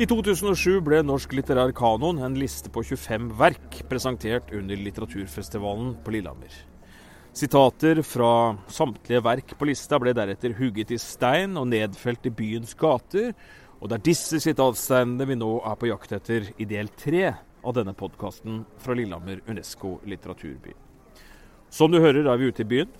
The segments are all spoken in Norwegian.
I 2007 ble Norsk litterær kanon, en liste på 25 verk, presentert under litteraturfestivalen på Lillehammer. Sitater fra samtlige verk på lista ble deretter hugget i stein og nedfelt i byens gater, og det er disse sitatsteinene vi nå er på jakt etter i del tre av denne podkasten fra Lillehammer Unesco litteraturby. Som du hører, er vi ute i byen.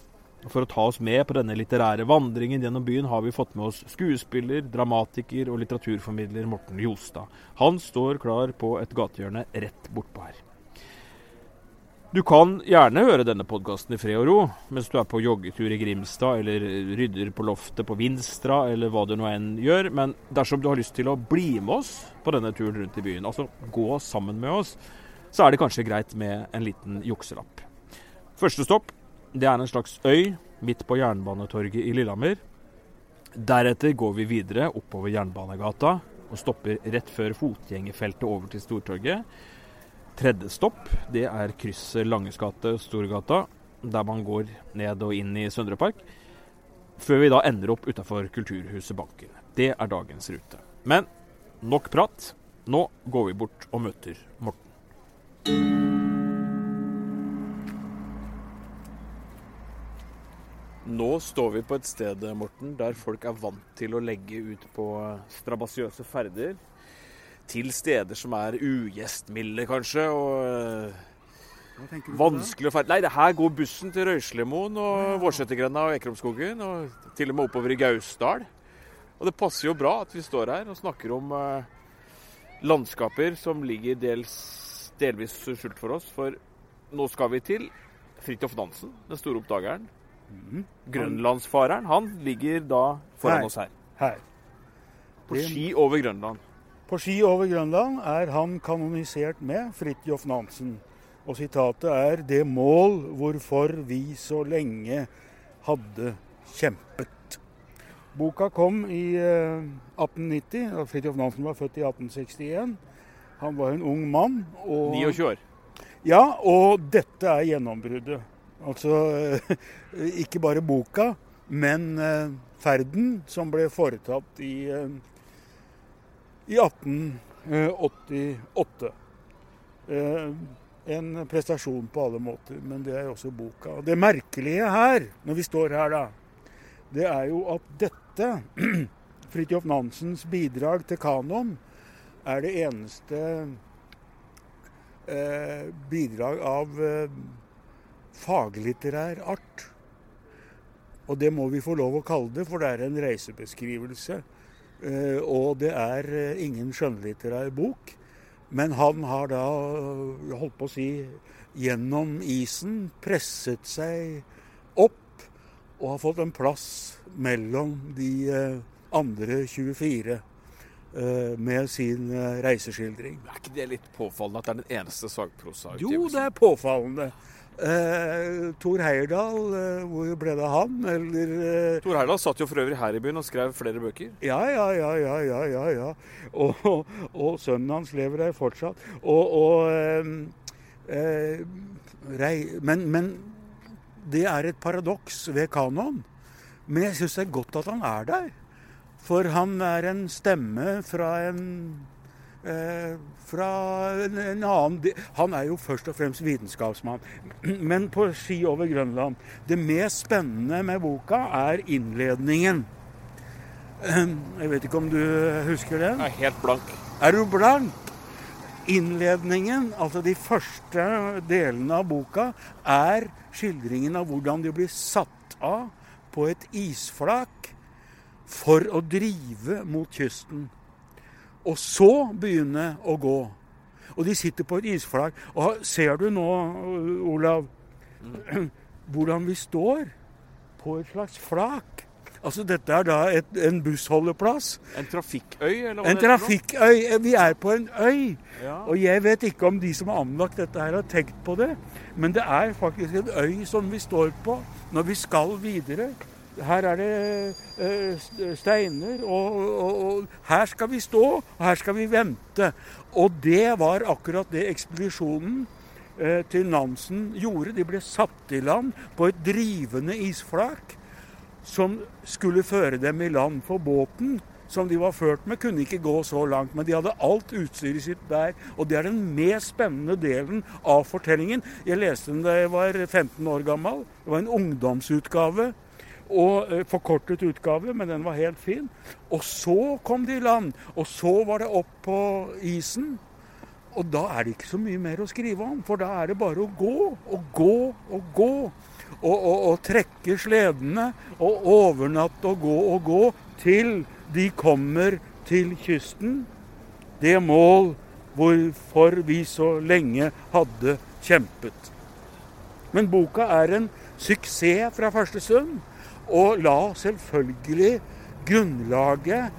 For å ta oss med på denne litterære vandringen gjennom byen, har vi fått med oss skuespiller, dramatiker og litteraturformidler Morten Jostad. Han står klar på et gatehjørne rett bortpå her. Du kan gjerne høre denne podkasten i fred og ro mens du er på joggetur i Grimstad, eller rydder på loftet på Vinstra, eller hva du nå enn gjør. Men dersom du har lyst til å bli med oss på denne turen rundt i byen, altså gå sammen med oss, så er det kanskje greit med en liten jukselapp. Første stopp det er en slags øy midt på Jernbanetorget i Lillehammer. Deretter går vi videre oppover Jernbanegata og stopper rett før fotgjengerfeltet over til Stortorget. Tredje stopp det er krysset Langes gate Storgata, der man går ned og inn i Søndre Park. Før vi da ender opp utafor Kulturhuset Banken. Det er dagens rute. Men nok prat. Nå går vi bort og møter Morten. Nå står vi på et sted Morten, der folk er vant til å legge ut på strabasiøse ferder. Til steder som er ugjestmilde, kanskje. og Vanskelig å ferde Nei, det her går bussen til Røyslemoen og ja. Vårsetergrenda og Ekromskogen. Og til og med oppover i Gausdal. Og det passer jo bra at vi står her og snakker om uh, landskaper som ligger dels, delvis skjult for oss. For nå skal vi til Fridtjof Nansen, den store oppdageren. Mm. Grønlandsfareren, han ligger da foran her, oss her. Her. På ski over Grønland. På ski over Grønland er han kanonisert med Fridtjof Nansen. Og sitatet er 'det mål hvorfor vi så lenge hadde kjempet'. Boka kom i eh, 1890. og Fridtjof Nansen var født i 1861. Han var en ung mann. Og, 29 år. Ja, og dette er gjennombruddet. Altså ikke bare boka, men eh, ferden som ble foretatt i, eh, i 1888. Eh, en prestasjon på alle måter, men det er også boka. Det merkelige her, når vi står her da, det er jo at dette, Fridtjof Nansens bidrag til kanon, er det eneste eh, bidrag av eh, faglitterær art. Og det må vi få lov å kalle det, for det er en reisebeskrivelse. Eh, og det er eh, ingen skjønnlitterær bok. Men han har da, eh, holdt på å si, gjennom isen presset seg opp og har fått en plass mellom de andre 24 med sin reiseskildring. Er ikke det litt påfallende at det er den eneste sagprosautgivelsen? Jo, det er påfallende. Eh, Tor Heyerdahl, eh, hvor ble det av han? Eller eh, Tor Heyerdahl satt jo for øvrig her i byen og skrev flere bøker. Ja, ja, ja, ja, ja, ja, ja. Og, og, og sønnen hans lever der fortsatt. Og, og eh, eh, rei, men, men, det er et paradoks ved kanon. Men jeg syns det er godt at han er der. For han er en stemme fra en fra en, en, annen Han er jo først og fremst vitenskapsmann. Men på ski over Grønland Det mest spennende med boka er innledningen. Jeg vet ikke om du husker den? Jeg er helt blank. Er du blank? Innledningen, altså de første delene av boka, er skildringen av hvordan de blir satt av på et isflak for å drive mot kysten og så begynne å gå. Og de sitter på et isflak. Og ser du nå, Olav, hvordan vi står på et slags flak? Altså Dette er da et, en bussholdeplass. En trafikkøy? eller hva En trafikkøy. Vi er på en øy. Ja. Og jeg vet ikke om de som har anlagt dette her, har tenkt på det. Men det er faktisk en øy som vi står på når vi skal videre. Her er det uh, steiner, og, og, og, her skal vi stå, og her skal vi vente. Og det var akkurat det ekspedisjonen uh, til Nansen gjorde. De ble satt i land på et drivende isflak som skulle føre dem i land. For båten som de var ført med, kunne ikke gå så langt. Men de hadde alt utstyret sitt der. Og det er den mest spennende delen av fortellingen. Jeg leste den da jeg var 15 år gammel. Det var en ungdomsutgave. Og eh, Forkortet utgave, men den var helt fin. Og så kom de i land. Og så var det opp på isen. Og da er det ikke så mye mer å skrive om, for da er det bare å gå og gå og gå. Og, og, og trekke sledene og overnatte og gå og gå til de kommer til kysten. Det mål hvorfor vi så lenge hadde kjempet. Men boka er en suksess fra første stund, og la selvfølgelig grunnlaget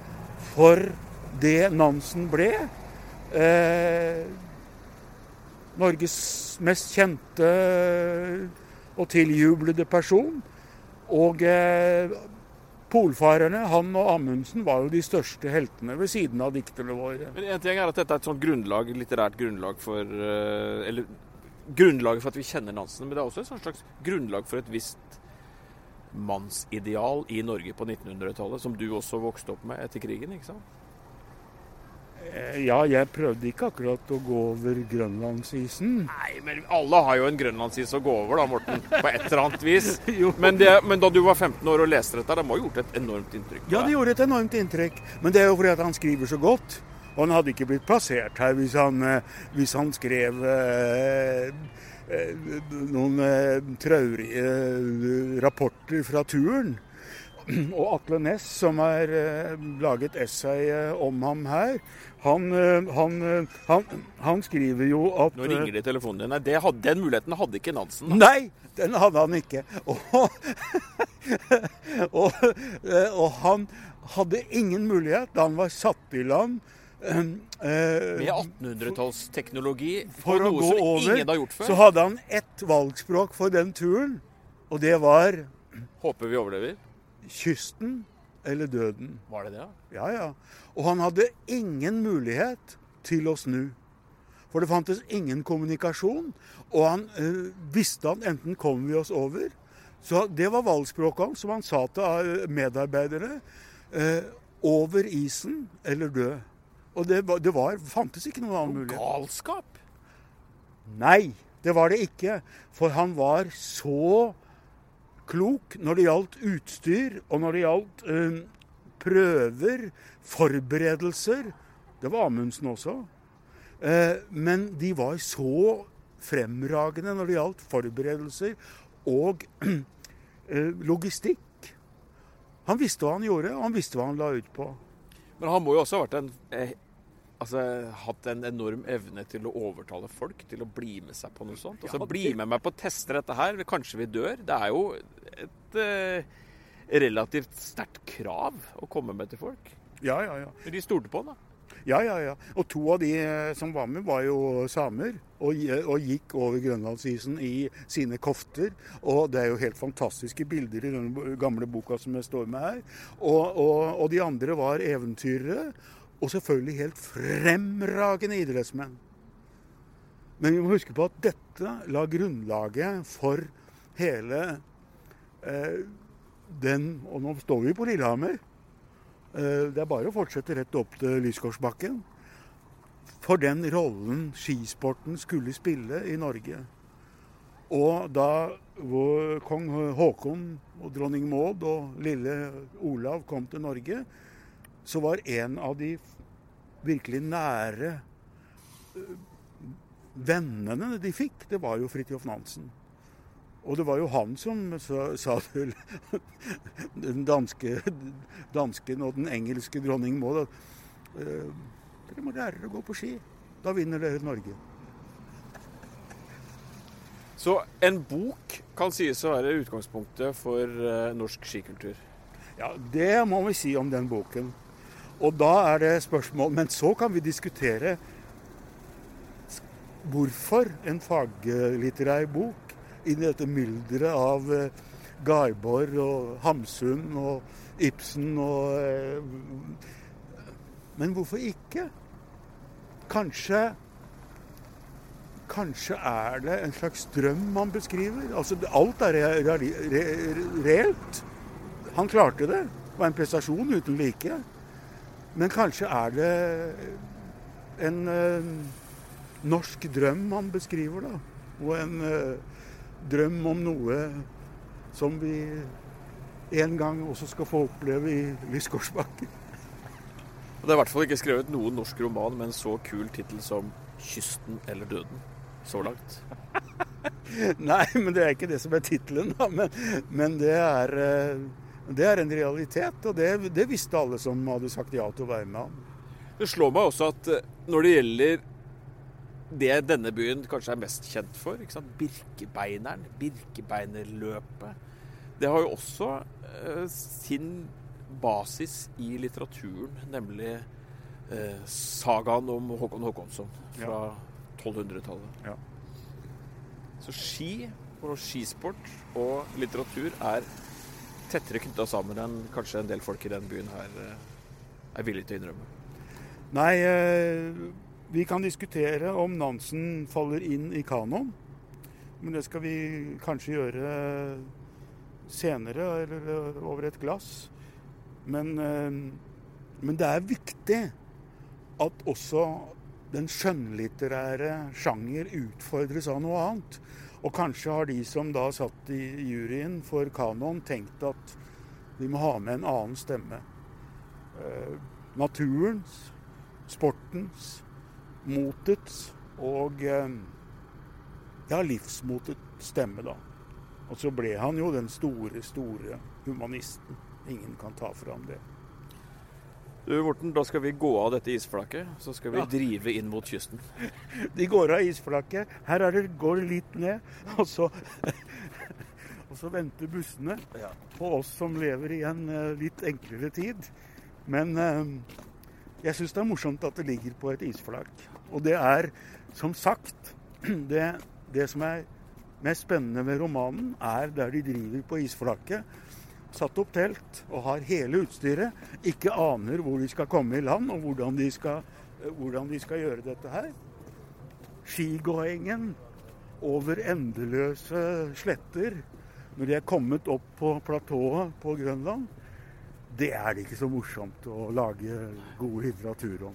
for det Nansen ble. Eh, Norges mest kjente og tiljublede person. Og eh, polfarerne, han og Amundsen, var jo de største heltene ved siden av dikterne våre. Men En ting er at dette er et sånt grunnlag, litterært grunnlag for eh, Eller grunnlaget for at vi kjenner Nansen, men det er også et slags grunnlag for et visst mannsideal i Norge på 1900-tallet, som du også vokste opp med etter krigen, ikke sant? Eh, ja, jeg prøvde ikke akkurat å gå over grønlandsisen. Nei, men alle har jo en grønlandsis å gå over, da, Morten. På et eller annet vis. men, det, men, da du var 15 år og leste dette, det må ha gjort et enormt inntrykk? Ja, det gjorde et enormt inntrykk. Men det er jo fordi at han skriver så godt. Og han hadde ikke blitt plassert her hvis han, eh, hvis han skrev eh, eh, noen eh, traurige rapporter fra turen. Og Atle Næss, som har laget essay om ham her, han, han, han, han, skriver jo at Nå ringer det i telefonen din. Nei, hadde, den muligheten hadde ikke Nansen. Da. Nei, den hadde han ikke. Og, og, og, han hadde ingen mulighet da han var satt i land med 1800-tallsteknologi for noe som over, så hadde han ett valgspråk for den turen, og det var Håper vi overlever kysten eller døden. Var det det? Ja, ja. Og han hadde ingen mulighet til å snu. For det fantes ingen kommunikasjon. Og han øh, visste han enten kommer vi oss over Så det var valgspråket hans, som han sa til eh, medarbeidere. Øh, over isen eller dø. Og det, det var, fantes ikke noen annen mulighet. Galskap? Nei, det var det ikke. For han var så klok når det gjaldt utstyr, og når det gjaldt um, prøver, forberedelser. Det var Amundsen også. Eh, men de var så fremragende når det gjaldt forberedelser og eh, logistikk. Han visste hva han gjorde, og han visste hva han la ut på. Men han må jo også ha vært en eh, altså, hatt en enorm evne til å overtale folk til å bli med seg på noe sånt. Altså, Bli med meg på å teste dette her, kanskje vi dør. Det er jo et eh, relativt sterkt krav å komme med til folk. Ja, ja, ja. Men de stolte på han, da? Ja, ja, ja. Og to av de eh, som var med, var jo samer. Og, og, gikk over grønlandsisen i sine kofter. Og det er jo helt fantastiske bilder i den gamle boka som jeg står med her. Og, og, og de andre var eventyrere. Og selvfølgelig helt fremragende idrettsmenn. Men vi må huske på at dette la grunnlaget for hele eh, den Og nå står vi på Lillehammer. Eh, det er bare å fortsette rett opp til Lyskorsbakken. For den rollen skisporten skulle spille i Norge. Og da kong Haakon og dronning Maud og lille Olav kom til Norge, så var en av de virkelig nære eh, vennene de fikk, det var jo Fridtjof Nansen. Og det var jo han som sa til den danske dansken og den engelske dronning Maud at eh, dere må lære å gå på ski. Da vinner dere Norge. Så en bok kan sies å være utgangspunktet for uh, norsk skikultur? Ja, det må vi si om den boken. Og da er det spørsmål Men så kan vi diskutere hvorfor en faglitterær bok i dette mylderet av eh, Garborg og Hamsun og Ibsen og eh, Men hvorfor ikke? Kanskje Kanskje er det en slags drøm man beskriver? Altså, alt er reelt. Han klarte det. Det var en prestasjon uten like. Men kanskje er det en eh, norsk drøm han beskriver, da. Og en eh, drøm om noe som vi en gang også skal få oppleve i Lysgårdsbakken. Det er i hvert fall ikke skrevet noen norsk roman med en så kul tittel som 'Kysten eller døden' så langt. Nei, men det er ikke det som er tittelen, da. Men, men det, er, eh, det, er, en realitet, og det, det, visste alle som hadde sagt ja til å være med han. Det slår meg også at eh, når det gjelder det denne byen kanskje er mest kjent for? Birkebeineren, Birkebeinerløpet, det har jo også eh, sin basis i litteraturen, nemlig eh, sagaen om Håkon Håkonsson fra ja. 1200-tallet. Ja. Så ski og skisport og litteratur er tettere knytta sammen enn kanskje en del folk i den byen her eh, er villige til å innrømme. Nei, eh, vi kan diskutere om Nansen faller inn i kanon. Men det skal vi kanskje gjøre senere, eller eh, over et glass. Men, men det er viktig at også den skjønnlitterære sjanger utfordres av noe annet. Og kanskje har de som da satt i juryen for kanon, tenkt at vi må ha med en annen stemme. Eh, naturens, sportens, motets og eh, ja, livsmotets stemme, da. Og så ble han jo den store, store humanisten. Ingen kan ta fram det. Du Morten, da skal vi gå av dette isflakket, så skal vi ja. drive inn mot kysten. De går av isflakket. Her det, går det litt ned, og så, og så venter bussene ja. på oss som lever i en uh, litt enklere tid. Men uh, jeg syns det er morsomt at det ligger på et isflak. Og det er, som sagt, det, det som er mest spennende med romanen, er der de driver på isflakket satt opp telt og har hele utstyret, ikke aner hvor de skal komme i land og hvordan de skal, eh, hvordan de skal gjøre dette her. Skigåingen over endeløse sletter når de er kommet opp på platået på Grønland, det er det ikke så morsomt å lage god litteratur om.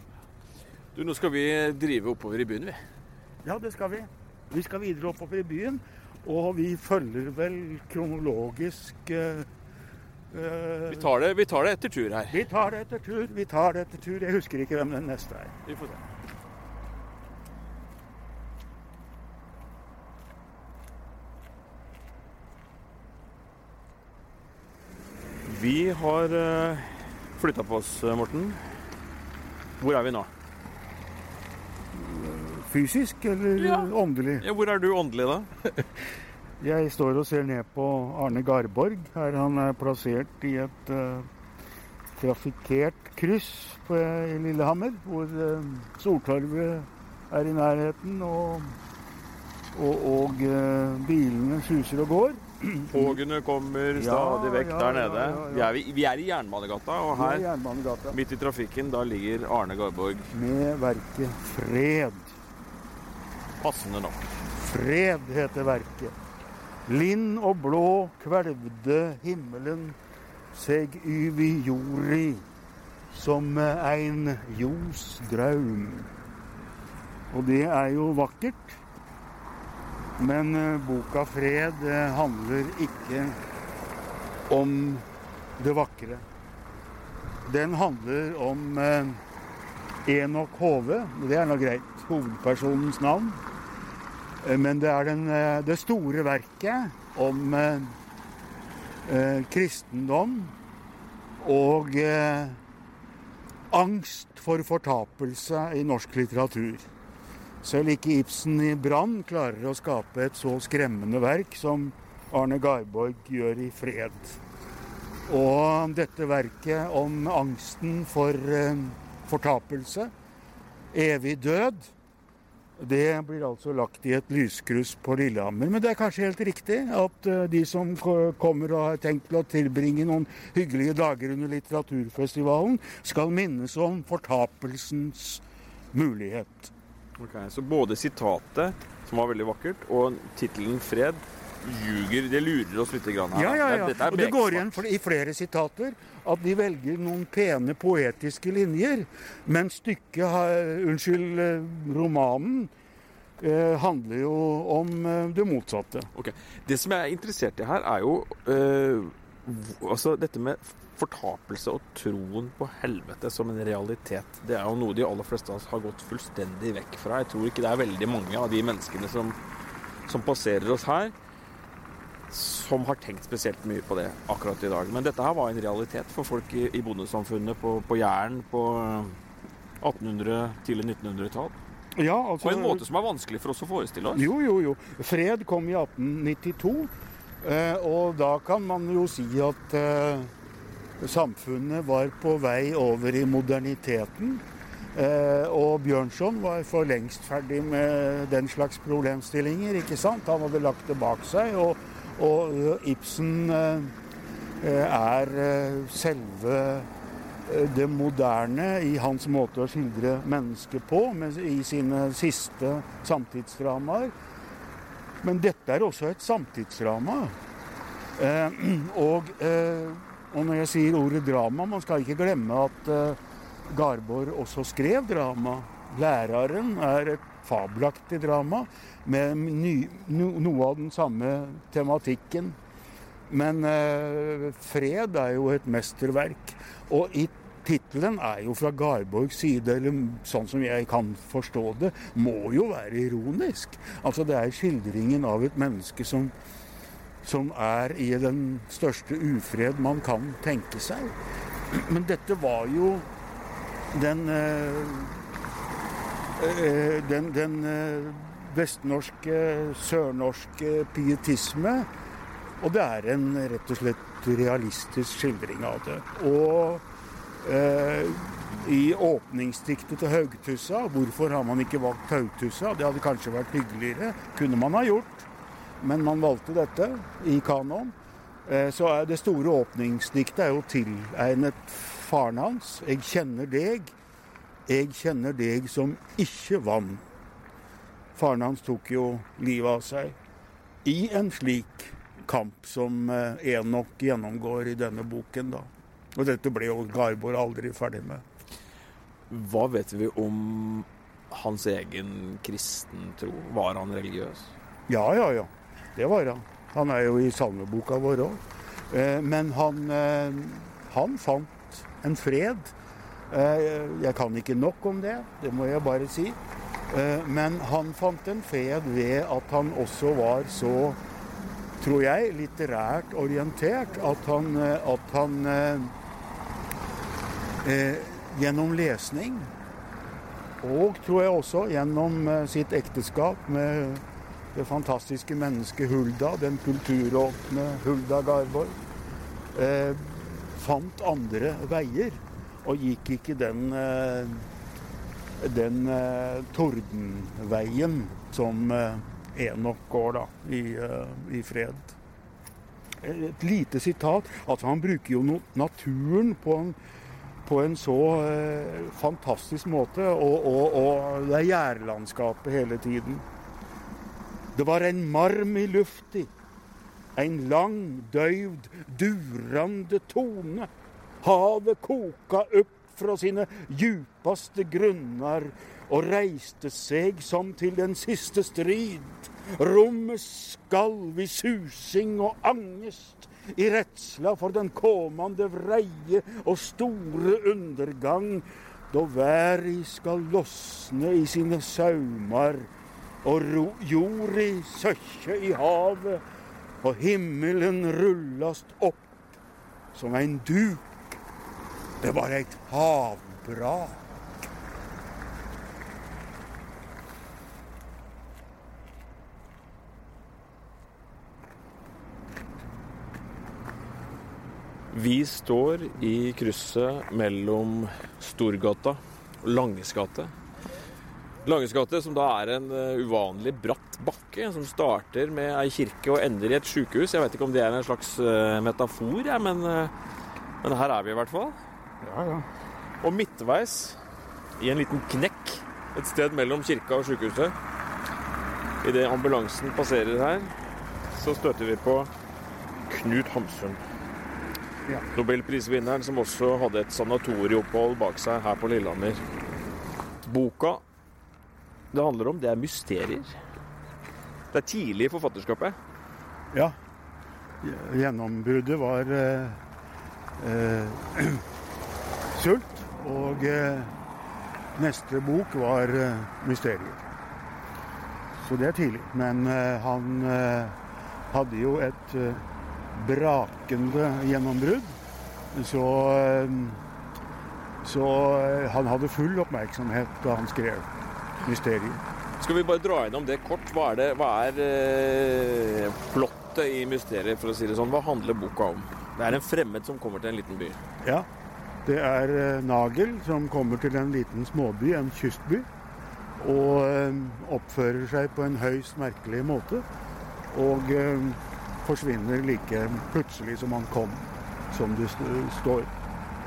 Du, Nå skal vi drive oppover i byen, vi. Ja, det skal vi. Vi skal videre oppover i byen. Og vi følger vel kronologisk eh, vi tar, det, vi tar det etter tur her. Vi tar det etter tur. vi tar det etter tur. Jeg husker ikke hvem den neste er. Vi får se. Vi har uh, flytta på oss, Morten. Hvor er vi nå? Fysisk eller ja. åndelig? Ja, hvor er du åndelig, da? Jeg står og ser ned på Arne Garborg. Her han er plassert i et uh, trafikkert kryss på, i Lillehammer, hvor uh, Soltorvet er i nærheten, og, og, og uh, bilene suser og går. Togene kommer stadig vekk ja, der nede. Ja, vi, er, vi, er, i Jernbanegata, og her Jernbanegata. midt i trafikken da ligger Arne Garborg. Med verket 'Fred'. Passende nok. 'Fred' heter verket. Lind og blå kvelvde himmelen seg yvi jordi som ein ljos. Og det er jo vakkert. Men eh, boka 'Fred' eh, handler ikke om det vakre. Den handler om eh, Enok Hove. Det er nå greit. Hovedpersonens navn. Eh, men det er den, eh, det store verket om eh, eh, kristendom og eh, angst for fortapelse i norsk litteratur. Selv ikke Ibsen i 'Brann' klarer å skape et så skremmende verk som Arne Garborg gjør i 'Fred'. Og dette verket om angsten for eh, fortapelse, evig død, det blir altså lagt i et lyskryss på Lillehammer. Men det er kanskje helt riktig at eh, de som kommer og har tenkt å tilbringe noen hyggelige dager under litteraturfestivalen, skal minnes om fortapelsens mulighet. Ok, Så både sitatet, som var veldig vakkert, og tittelen 'Fred' ljuger, det lurer oss litt grann her. Ja, ja, ja. Er Og det går igjen i flere sitater at de velger noen pene poetiske linjer, men stykket, har- unnskyld, eh, romanen, eh, handler jo om eh, det motsatte. Ok. Det som jeg er interessert i her, er jo eh, altså dette med fortapelse og troen på helvete som en realitet. Det er jo noe de aller fleste av oss har gått fullstendig vekk fra. Jeg tror ikke det er veldig mange av de menneskene som, som passerer oss her, som har tenkt spesielt mye på det akkurat i dag. Men dette her var en realitet for folk i, i bondesamfunnet på, på Jæren på 1800- tidlig 1900-tall. Ja, altså, På en måte som er vanskelig for oss å forestille oss. Jo, jo, jo. Fred kom i 1892, eh, og da kan man jo si at eh, samfunnet var på vei over i moderniteten. Eh, og Bjørnson var for lengst ferdig med den slags problemstillinger. ikke sant? Han hadde lagt det bak seg. Og, og Ibsen er selve det moderne i hans måte å skildre mennesket på, i sine siste samtidsdramaer. Men dette er også et samtidsdrama. Og, og når jeg sier ordet drama, man skal ikke glemme at Garborg også skrev drama. 'Læreren' er et fabelaktig drama med ny, no, noe av den samme tematikken. Men eh, 'Fred' er jo et mesterverk. Og i tittelen er jo fra Garborgs side, eller sånn som jeg kan forstå det, må jo være ironisk. Altså Det er skildringen av et menneske som, som er i den største ufred man kan tenke seg. Men dette var jo den eh, den, den eh, vestnorske, sørnorske pietisme. Og det er en rett og slett realistisk skildring av det. Og eh, i åpningsdiktet til Haugtussa Hvorfor har man ikke valgt Haugtussa? Det hadde kanskje vært hyggeligere. Kunne man ha gjort. Men man valgte dette i kanon. Eh, så det store åpningsdiktet er jo tilegnet faren hans. Jeg kjenner deg. Jeg kjenner deg som ikke vann. Faren hans tok jo livet av seg i en slik kamp som eh, Enok gjennomgår i denne boken. da. Og dette ble jo Garborg aldri ferdig med. Hva vet vi om hans egen kristen tro? Var han religiøs? Ja, ja, ja. Det var han. Han er jo i salmeboka vår òg. Men han, eh, han fant en fred. Eh, Jeg kan ikke nok om det, det må jeg bare si. Eh, Men han fant en fred ved at han også var så, tror jeg, litterært orientert at han, eh, at han gjennom lesning og tror jeg også gjennom sitt ekteskap med det fantastiske mennesket Hulda, den kulturåpne Hulda Garborg, fant andre veier og gikk ikke den, eh, den eh, tordenveien som eh, Enok går da, i, i fred. Et lite sitat. Altså, han bruker jo naturen på en, på en så eh, fantastisk måte, og, og, og det er gjærlandskapet hele tiden. Det var en marm i lufti, en lang, døyvd, durande tone. Havet koka opp fra sine djupaste grunner og reiste seg som til den siste strid. Rommet skalv i susing og angest, i redsla for den kommende vreie og store undergang, da væri skal losne i sine saumar, og jorda søkke i havet, og himmelen rullast opp som en duk. Det var et havbrak. Vi står i krysset mellom Storgata og Langes gate. Langes gate, som da er en eh, uvanlig bratt bakke, som starter med ei kirke og ender i et sjukehus. Jeg vet ikke om det er en slags eh, metafor, ja, men, eh, men her er vi i hvert fall. Ja, ja. Og midtveis, i en liten knekk, et sted mellom kirka og sjukehuset, idet ambulansen passerer her, så støter vi på Knut Hamsun. Ja. Nobelprisvinneren som også hadde et sanatorieopphold bak seg her på Lillehammer. Boka det handler om, det er mysterier. Det er tidlig i forfatterskapet. Ja. Gjennombruddet var eh, eh, sult, og eh, neste bok var eh, mysterier. Så det er tidlig. Men eh, han hadde jo et brakende gjennombrudd. Så, så han hadde full oppmerksomhet da han skrev mysterier. Skal vi bare dra gjennom det kort? Hva er, det, hva er eh, plottet i mysteriet, for å si det sånn? Hva handler boka om? Det er en fremmed som kommer til en liten by. Ja, det er eh, Nagel som kommer til en liten småby, en kystby, og eh, oppfører seg på en høyst merkelig måte. Og eh, forsvinner like plutselig som han kom, som det står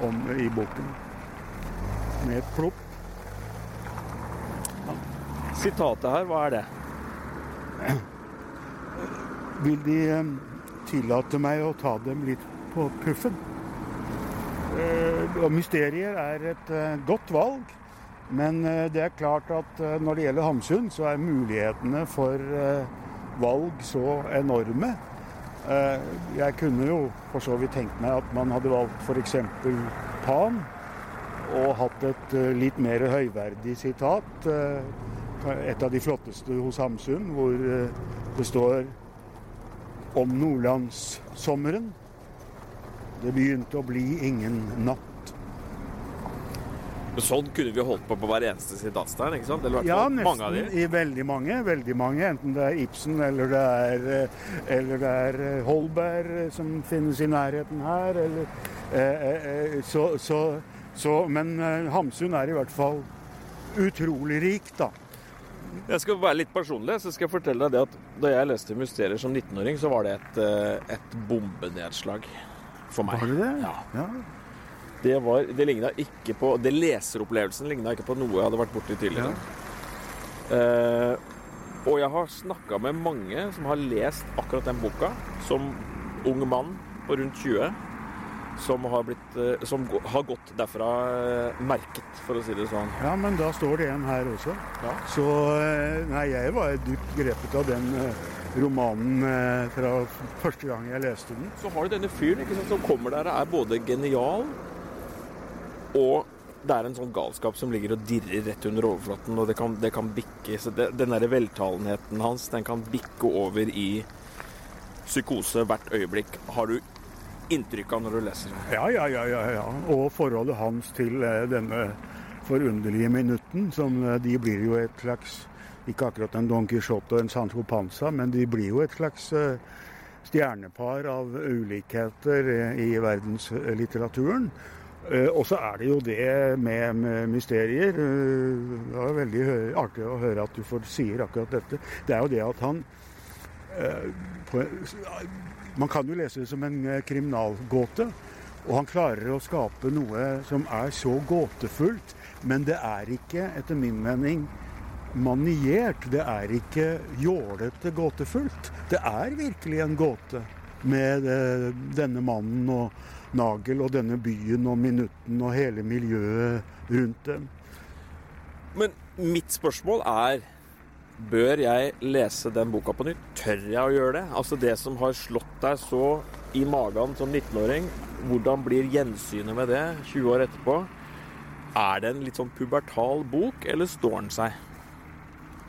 om i boken. Med et plopp. Sitatet her, hva er det? Vil De tillate meg å ta dem litt på puffen? Eh, og Mysterier er et eh, godt valg, men eh, det er klart at når det gjelder Hamsun, så er mulighetene for valg så enorme. Jeg kunne jo for så vidt tenkt meg at man hadde valgt f.eks. Pan, og hatt et litt mer høyverdig sitat. Et av de flotteste hos Hamsun, hvor det står om nordlandssommeren. Det begynte å bli ingen natt. Sånn kunne vi holdt på på hver eneste sitatstein, ikke sant? Eller i hvert Ja, nesten, mange av de. i veldig mange. veldig mange, Enten det er Ibsen eller det er, eh, eller det er eh, Holberg eh, som finnes i nærheten her. Eller, eh, eh, så, så, så, men Hamsun er i hvert fall utrolig rik, da. Jeg skal være litt personlig, så skal jeg fortelle deg det at da jeg leste 'Mysterier' som 19-åring, så var det et, et bombenedslag for meg. Var det det? Ja. Ja. Det, var, det ikke på Det leseropplevelsen ligna ikke på noe jeg hadde vært borti tidligere. Eh, og jeg har snakka med mange som har lest akkurat den boka, som ung mann på rundt 20, som har, blitt, eh, som har gått derfra eh, merket, for å si det sånn. ja, men da står det en her også. Ja. Så eh, nei, jeg var dypt grepet av den romanen eh, fra første gang jeg leste den. Så har du denne fyren ikke sant, som kommer der og er både genial og det er en sånn galskap som ligger og dirrer rett under overflaten, og det kan, det kan bikke så det, Den derre veltalenheten hans, den kan bikke over i psykose hvert øyeblikk. Har du inntrykk av når du leser den? Ja, ja, ja, ja, ja. Og forholdet hans til eh, denne forunderlige minutten, som eh, de blir jo et slags Ikke akkurat en Don Quijote og en Sancho Panza, men de blir jo et slags eh, stjernepar av ulikheter eh, i verdenslitteraturen. Eh, Og så er det jo det med, mysterier. Det var veldig artig å høre at du får sier akkurat dette. Det er jo det at han på, Man kan jo lese det som en kriminalgåte. Og han klarer å skape noe som er så gåtefullt. Men det er ikke, etter min mening, maniert. Det er ikke jålete gåtefullt. Det er virkelig en gåte med eh, denne mannen og Nagel og denne byen og minutten og hele miljøet rundt dem. Men mitt spørsmål er Bør jeg lese den boka på nytt? Tør jeg å gjøre det? Altså Det som har slått deg så i magen som 19-åring, hvordan blir gjensynet med det 20 år etterpå? Er det en litt sånn pubertal bok, eller står den seg?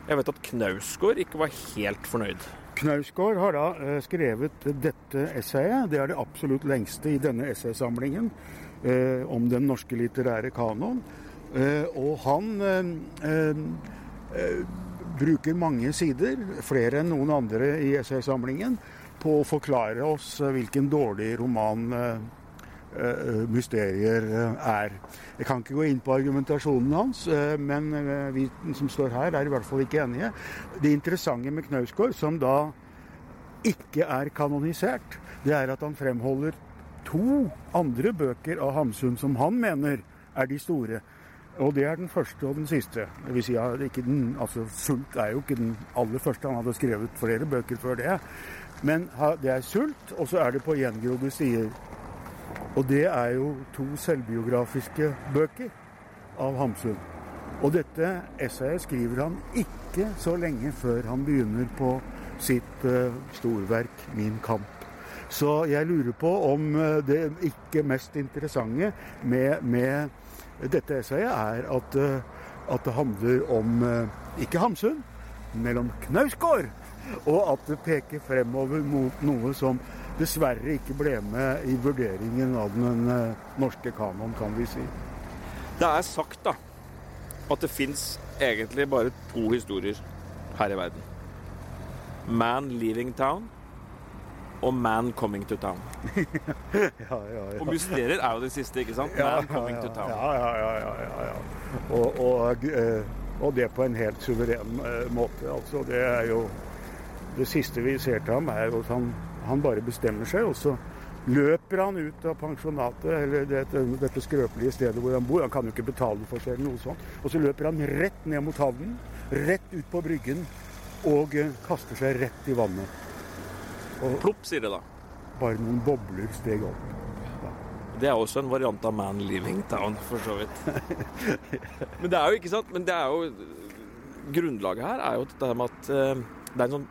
Jeg vet at Knausgård ikke var helt fornøyd. Knausgård har da eh, skrevet dette essayet. Det er det absolutt lengste i denne essaysamlingen eh, om den norske litterære kanon. Eh, og han eh, eh, eh, bruker mange sider, flere enn noen andre i essaysamlingen, på å forklare oss hvilken dårlig roman eh, mysterier eh, er. Jeg kan ikke gå inn på argumentasjonen hans, eh, men eh, vi som står her, er i hvert fall ikke enige. Det interessante med Knausgård, som da ikke er kanonisert, det er at han fremholder to andre bøker av Hamsun som han mener er de store. Og det er den første og den siste. Det vil si, ja, ikke den, altså Sult er jo ikke den aller første. Han hadde skrevet flere bøker før det. Men det er Sult, og så er det på gjengrodde sider. Og det er jo to selvbiografiske bøker av Hamsun. Og dette essayet skriver han ikke så lenge før han begynner på sitt uh, storverk 'Min kamp'. Så jeg lurer på om uh, det ikke mest interessante med, med dette essayet er at, uh, at, det handler om ikke Hamsun, men om Knausgård. Og at det peker fremover mot noe som dessverre ikke ble med i vurderingen av den norske kanon, kan vi si. Det er sagt, da, at det fins egentlig bare to historier her i verden. Man leaving town og Man coming to town. ja, ja, ja. Og mysterier er jo det siste, ikke sant? Man coming to town. Ja, ja, ja. ja, og, og, eh, og, det på en helt suveren eh, måte. Altså, det er jo Det siste vi ser til ham, er jo at han, han bare bestemmer seg, og så løper han ut av pensjonatet, eller dette, dette, skrøpelige stedet hvor han bor. Han kan jo ikke betale for seg, eller noe sånt. Og så løper han rett ned mot havnen, rett ut på bryggen, og eh, kaster seg rett i vannet. Og Plopp, sier det da. Bare noen bobler steg opp. Ja. Det er også en variant av Man Living Town, for så vidt. Men det er jo ikke sant, men det er jo Grunnlaget her er jo dette med at uh, det er en sånn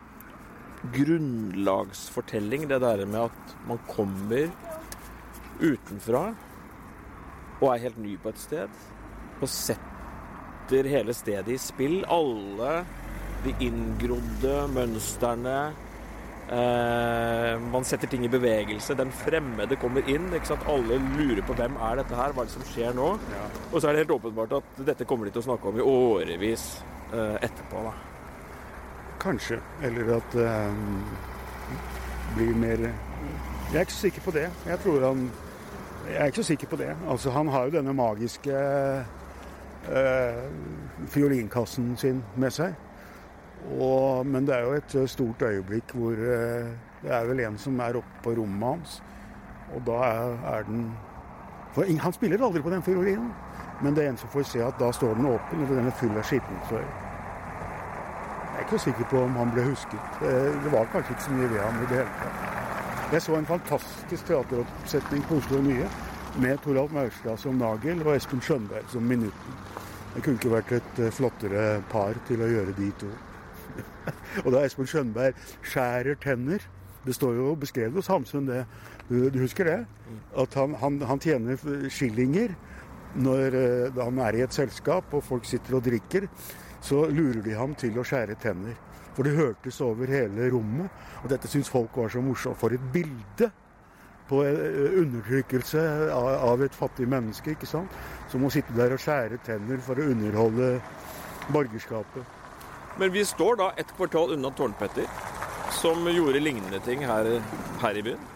grunnlagsfortelling, det der med at man kommer utenfra og er helt ny på et sted. Og setter hele stedet i spill. Alle de inngrodde mønstrene. Eh, man setter ting i bevegelse. Den fremmede kommer inn. Alle lurer på hvem er dette her, hva er det som skjer nå? Ja. Og så er det helt åpenbart at dette kommer de til å snakke om i årevis eh, etterpå. da. Kanskje. Eller at det um, blir mer Jeg er ikke så sikker på det. Jeg tror han Jeg er ikke så sikker på det. Altså, han har jo denne magiske uh, fiolinkassen sin med seg. Og, men det er jo et stort øyeblikk hvor uh, det er vel en som er oppe på rommet hans. Og da er, er den For han spiller aldri på den fiolinen. Men det er en som får se at da står den åpen, og den er full av skittentøy ikke sikker på om han ble husket. Eh, det var kanskje ikke så mye ved ham i det hele tatt. Jeg så en fantastisk teateroppsetning på Oslo Nye med Toralf Maurstad som Nagel og Espen Skjønberg som Minutten. Det kunne ikke vært et eh, flottere par til å gjøre de to. og da Espen Skjønberg skjærer tenner Det står jo beskrevet hos Hamsun, det. Du, du, husker det? At han, han, han tjener skillinger når uh, han er i et selskap og folk sitter og drikker så lurer de ham til å skjære tenner. For det hørtes over hele rommet, og dette syns folk var så morsomt. For et bilde på eh, undertrykkelse av et fattig menneske, ikke sant. Som å sitte der og skjære tenner for å underholde borgerskapet. Men vi står da et kvartal unna Tårnpetter, som gjorde lignende ting her, her i byen?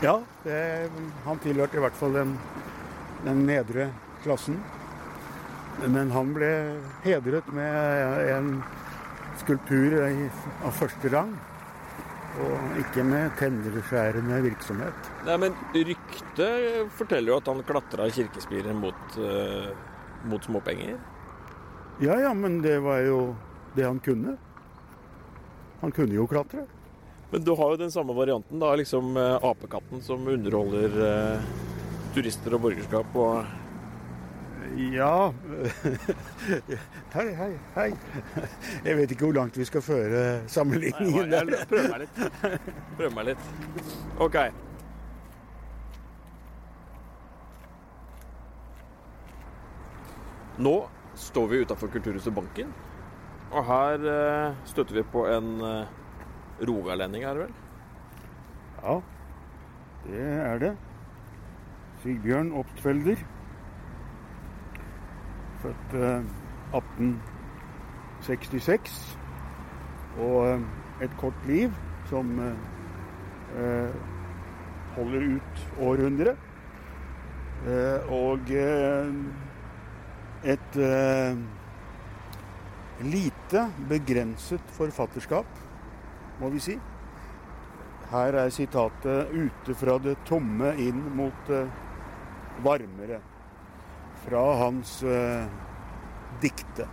Ja, det, han tilhørte i hvert fall den, den nedre klassen. Men han ble hedret med en skulptur av første rang. Og ikke med tennerskjærende virksomhet. Nei, Men ryktet forteller jo at han klatra kirkespirer mot, uh, mot småpenger? Ja ja, men det var jo det han kunne. Han kunne jo klatre. Men du har jo den samme varianten, da. Liksom uh, apekatten som underholder uh, turister og borgerskap. og ja Hei, hei, hei. Jeg vet ikke hvor langt vi skal føre sammenligningen. Jeg prøver meg litt. Prøver meg litt. OK. Nå står vi utafor Kulturhuset Banken. Og her uh, støtter vi på en uh, rogalending, er det vel? Ja, det er det. Sigbjørn Opptvelder. Født 1866. Eh, og eh, et kort liv som eh, holder ut århundret. og et lite, begrenset forfatterskap, må vi si. Her er sitatet 'ute fra det tomme inn mot det varmere'. Fra hans eh, dikte.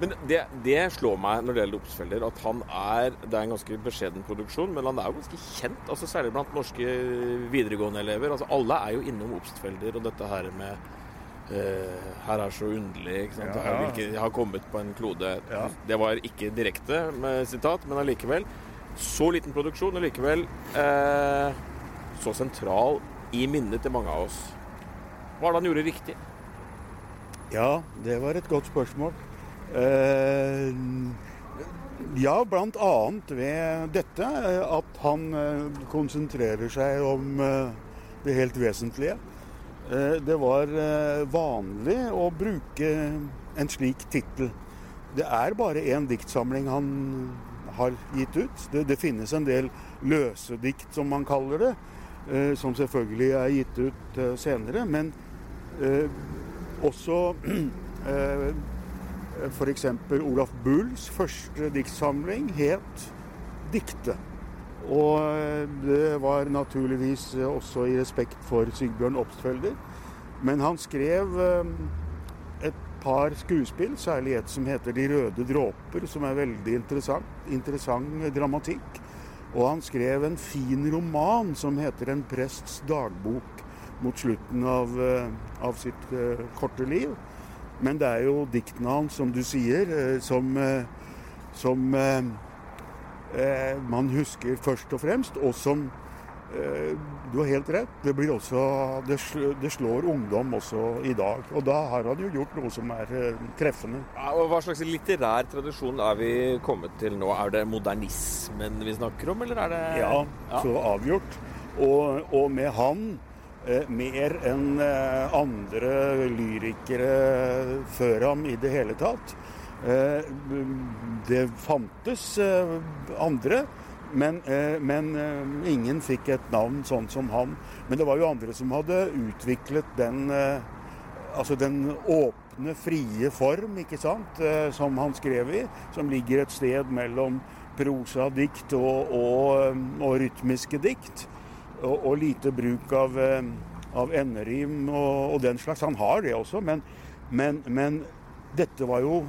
Men det, det, slår meg når det gjelder Obstfelder, at han er Det er en ganske beskjeden produksjon, men han er jo ganske kjent. altså Særlig blant norske videregående elever. altså Alle er jo innom Obstfelder og dette her med uh, Her er så underlig. ikke sant? Ja, ja. Hvilke, jeg har kommet på en klode. Ja. Det var ikke direkte med sitat, men allikevel. Så liten produksjon, og likevel uh, så sentral i minnet til mange av oss. Hva er det han gjorde riktig? Ja, det var et godt spørsmål. Eh, ja, bl.a. ved dette eh, at han uh, konsentrerer seg om uh, det helt vesentlige. Det var vanlig å bruke en slik tittel. Det er bare én diktsamling han har gitt ut. Det, det, finnes en del løsedikt, som man kaller det, som selvfølgelig er gitt ut senere. Men også F.eks. Olaf Bulls første diktsamling het 'Dikte'. Og eh, det var naturligvis også i respekt for Sigbjørn Obstfelder. Men han skrev eh, et par skuespill, særlig et som heter 'De røde dråper', som er veldig interessant, interessant dramatikk. Og han skrev en fin roman som heter 'En prests dagbok' mot slutten av, eh, av sitt korte liv. Men det er jo diktene hans, som du sier, eh, som, eh, som eh, man husker først og fremst, og som du har helt rett. Det, blir også, det, slår ungdom også i dag. Og da har han jo gjort noe som er treffende. Ja, og Hva slags litterær tradisjon er vi kommet til nå? Er det modernismen vi snakker om, eller er det Ja, ja. så avgjort. Og, og med han Eh, mer enn eh, andre lyrikere før ham i det hele tatt. Eh, det fantes andre, men, men, ingen fikk et navn sånn som han. Men det var jo andre som hadde utviklet den, altså den åpne, frie form, ikke sant, som han skrev i. Som ligger et sted mellom prosadikt og, og, og rytmiske dikt og, og lite bruk av, eh, av enderim og, og, den slags. Han har det også, men, men, men dette var jo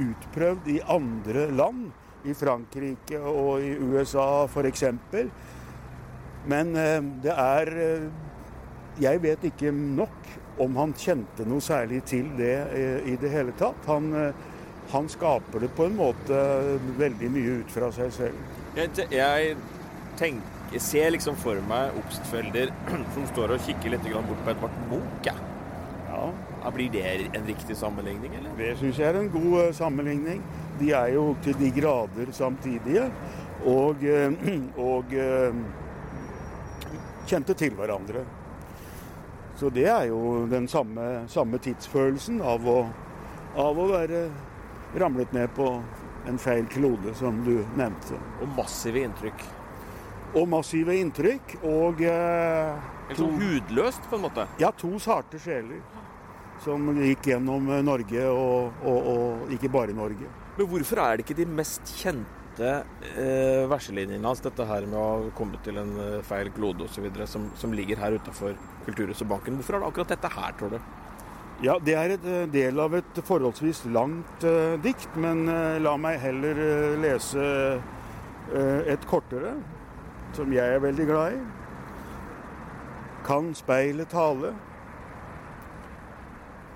utprøvd i andre land. I Frankrike og i USA f.eks. Men eh, det er eh, Jeg vet ikke nok om han kjente noe særlig til det i det hele tatt. Han, han skaper det på en måte veldig mye ut fra seg selv. Jeg, jeg tenker jeg ser liksom for meg Obstfelder som står og kikker litt bort på Edvard Munch. Ja. Ja. Blir det en riktig sammenligning, eller? Det syns jeg er en god uh, sammenligning. De er jo til de grader samtidige. Og, uh, og uh, kjente til hverandre. Så det er jo den samme, samme tidsfølelsen av å, av å være ramlet ned på en feil klode, som du nevnte. Og massive inntrykk og massive inntrykk. Og eh, Helt sånn hudløst, på en måte? Ja, to sarte sjeler som gikk gjennom eh, Norge, og, og, og, ikke bare Norge. Men hvorfor er det ikke de mest kjente eh, verselinjene hans, dette her med å komme til en eh, feil klode osv., som, som ligger her utafor Kulturhuset Banken? Hvorfor er det akkurat dette her, tror du? Ja, Det er en eh, del av et forholdsvis langt uh, dikt, men uh, la meg heller lese et kortere som jeg er veldig glad i. Kan speilet tale?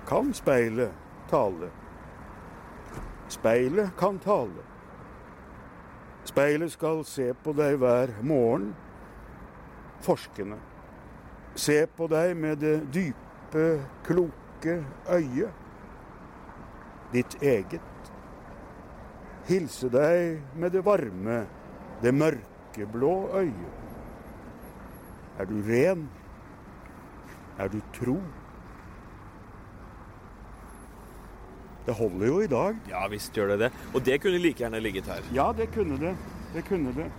Kan speilet tale? Speilet kan tale. Speilet skal se på deg hver morgen, forskende. Se på deg med det dype, kloke øyet. Ditt eget. Hilse deg med det varme, det mørke mørkeblå øye. Er du ren? Er du tro? Det holder jo i dag. Ja visst gjør det det. Og det kunne like gjerne ligget her. Ja, det kunne det. Det kunne det.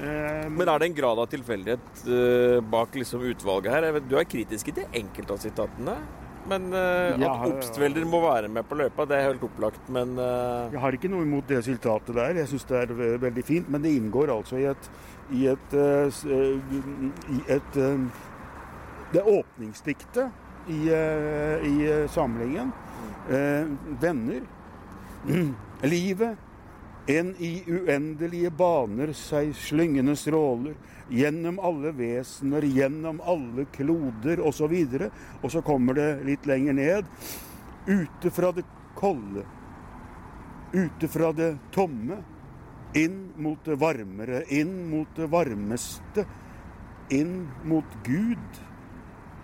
Um, Men er det en grad av tilfeldighet uh, bak liksom utvalget her? Du er kritisk til enkelte av sitatene? Men uh, ja, at Obstvelder må være med på løypa, det er helt opplagt, men uh... Jeg har ikke noe imot det resultatet der. Jeg syns det er veldig fint. Men det inngår altså i et, i et, uh, i et Det åpningsdiktet i, eh, i eh, samlingen. Eh, venner. Livet. En i uendelige baner seg slyngende stråler. Gjennom alle vesener, gjennom alle kloder osv. Og, og så kommer det litt lenger ned. Ute fra det kolde. Ute fra det tomme. Inn mot det varmere. Inn mot det varmeste. Inn mot Gud.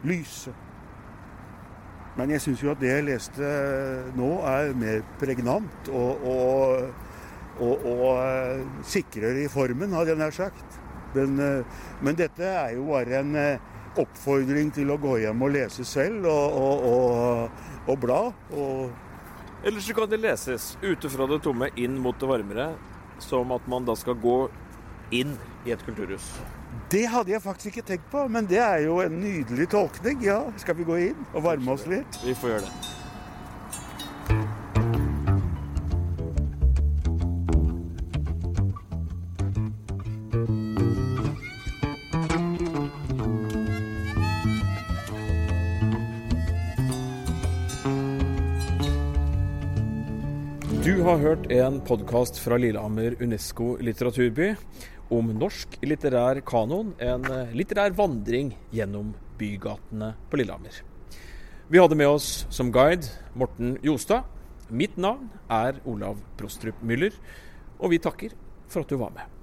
Lyse. Men jeg syns jo at det jeg leste nå, er mer pregnant og, og, og, og eh, sikrere i formen, hadde jeg nær sagt. Men, eh, men, dette er jo bare en eh, oppfordring til å gå hjem og lese selv og, bla. Eller så kan det leses ute fra det tomme inn mot det varmere, som at man da skal gå inn i et kulturhus. Det hadde jeg faktisk ikke tenkt på, men det er jo en nydelig tolkning. Ja, skal vi gå inn og varme oss litt? Vi får gjøre det. Hørt en podkast fra Lillehammer Unesco litteraturby om norsk litterær kanon, en eh, litterær vandring gjennom bygatene på Lillehammer. Vi hadde med oss som guide Morten Jostad. Mitt navn er Olav Prostrup Müller, og vi takker for at du var med.